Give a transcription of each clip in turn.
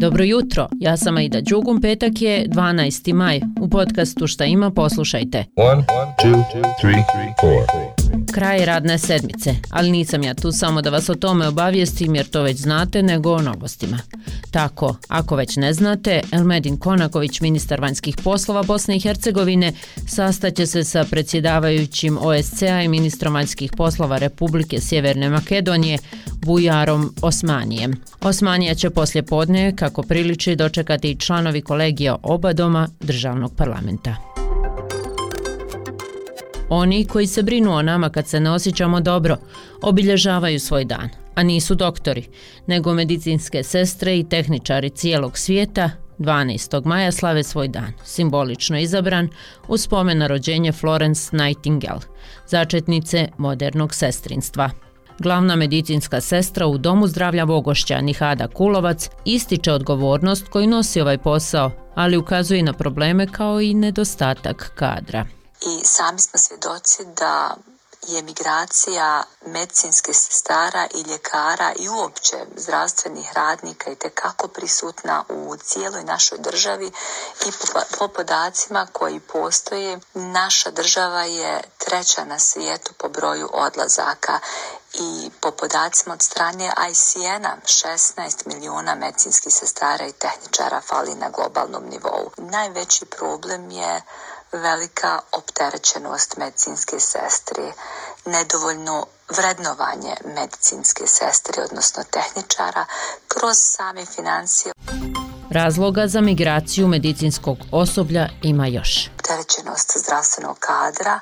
Dobro jutro, ja sam Aida Đugum, petak je 12. maj. U podcastu Šta ima, poslušajte. 1, 2, 3, 4. Kraj radne sedmice, ali nisam ja tu samo da vas o tome obavijestim jer to već znate, nego o novostima. Tako, ako već ne znate, Elmedin Konaković, ministar vanjskih poslova Bosne i Hercegovine, sastaće se sa predsjedavajućim OSCA i ministrom vanjskih poslova Republike Sjeverne Makedonije, Bujarom Osmanijem. Osmanija će poslje podne, kako priliči, dočekati članovi kolegija oba doma državnog parlamenta. Oni koji se brinu o nama kad se ne osjećamo dobro, obilježavaju svoj dan, a nisu doktori, nego medicinske sestre i tehničari cijelog svijeta 12. maja slave svoj dan, simbolično izabran u spomen na rođenje Florence Nightingale, začetnice modernog sestrinstva. Glavna medicinska sestra u Domu zdravlja Vogošća Nihada Kulovac ističe odgovornost koju nosi ovaj posao, ali ukazuje na probleme kao i nedostatak kadra. I sami smo svjedoci da je migracija medicinske sestara i ljekara i uopće zdravstvenih radnika i tekako prisutna u cijeloj našoj državi i po podacima koji postoje naša država je treća na svijetu po broju odlazaka i po podacima od strane ICN-a 16 milijuna medicinskih sestara i tehničara fali na globalnom nivou. Najveći problem je velika opterećenost medicinske sestre, nedovoljno vrednovanje medicinske sestre, odnosno tehničara, kroz same financije. Razloga za migraciju medicinskog osoblja ima još. Opterećenost zdravstvenog kadra,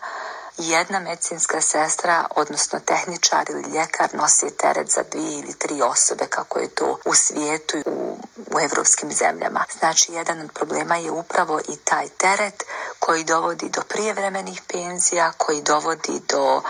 jedna medicinska sestra, odnosno tehničar ili ljekar nosi teret za dvije ili tri osobe kako je to u svijetu u, u evropskim zemljama. Znači, jedan od problema je upravo i taj teret koji dovodi do prijevremenih penzija, koji dovodi do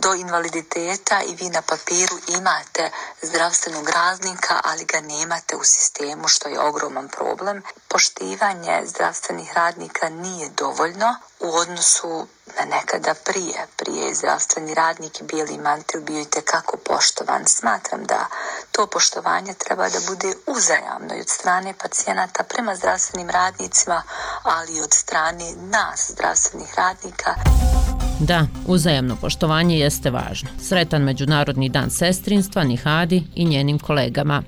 do invaliditeta i vi na papiru imate zdravstvenog raznika, ali ga nemate u sistemu, što je ogroman problem. Poštivanje zdravstvenih radnika nije dovoljno u odnosu nekada prije. Prije je zdravstveni radnik i bijeli mantil bio i tekako poštovan. Smatram da to poštovanje treba da bude uzajamno i od strane pacijenata prema zdravstvenim radnicima, ali i od strane nas, zdravstvenih radnika. Da, uzajamno poštovanje jeste važno. Sretan Međunarodni dan sestrinstva Nihadi i njenim kolegama.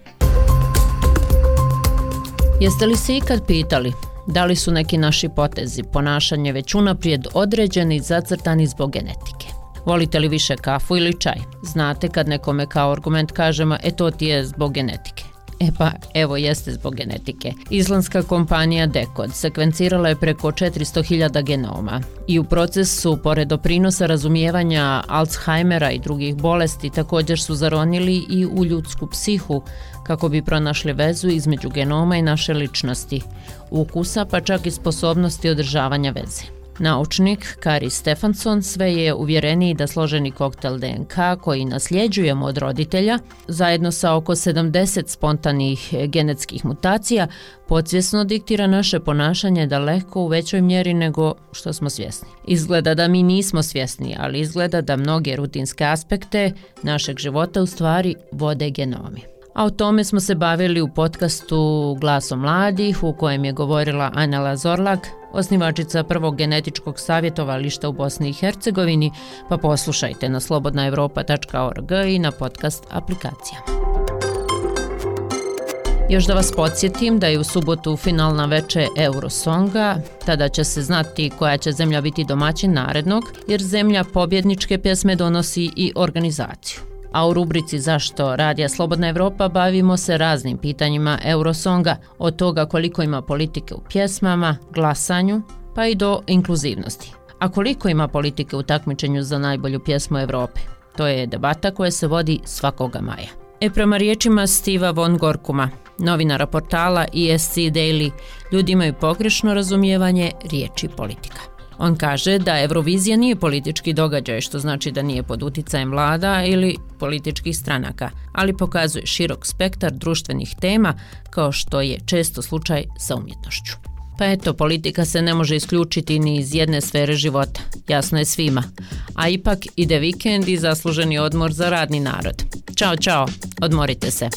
Jeste li se ikad pitali da li su neki naši potezi, ponašanje već unaprijed određeni i zacrtani zbog genetike? Volite li više kafu ili čaj? Znate kad nekome kao argument kažemo, e to ti je zbog genetike. E pa, evo jeste zbog genetike. Islandska kompanija Decode sekvencirala je preko 400.000 genoma i u procesu, pored doprinosa razumijevanja Alzheimera i drugih bolesti, također su zaronili i u ljudsku psihu kako bi pronašli vezu između genoma i naše ličnosti, ukusa pa čak i sposobnosti održavanja veze. Naučnik Kari Stefanson sve je uvjereniji da složeni koktel DNK koji nasljeđujemo od roditelja, zajedno sa oko 70 spontanih genetskih mutacija, podsvjesno diktira naše ponašanje daleko u većoj mjeri nego što smo svjesni. Izgleda da mi nismo svjesni, ali izgleda da mnoge rutinske aspekte našeg života u stvari vode genomi. A o tome smo se bavili u podcastu Glaso mladih u kojem je govorila Anela Zorlak, osnivačica prvog genetičkog savjetovališta u Bosni i Hercegovini, pa poslušajte na slobodnaevropa.org i na podcast aplikacijama. Još da vas podsjetim da je u subotu finalna veče Eurosonga, tada će se znati koja će zemlja biti domaćin narednog, jer zemlja pobjedničke pjesme donosi i organizaciju a u rubrici Zašto radija Slobodna Evropa bavimo se raznim pitanjima Eurosonga, od toga koliko ima politike u pjesmama, glasanju, pa i do inkluzivnosti. A koliko ima politike u takmičenju za najbolju pjesmu Evrope? To je debata koja se vodi svakoga maja. E prema riječima Stiva von Gorkuma, novinara portala ESC Daily, ljudi imaju pogrešno razumijevanje riječi politika. On kaže da Eurovizija nije politički događaj, što znači da nije pod uticajem vlada ili političkih stranaka, ali pokazuje širok spektar društvenih tema kao što je često slučaj sa umjetnošću. Pa eto, politika se ne može isključiti ni iz jedne sfere života, jasno je svima. A ipak ide vikend i zasluženi odmor za radni narod. Ćao, čao, odmorite se.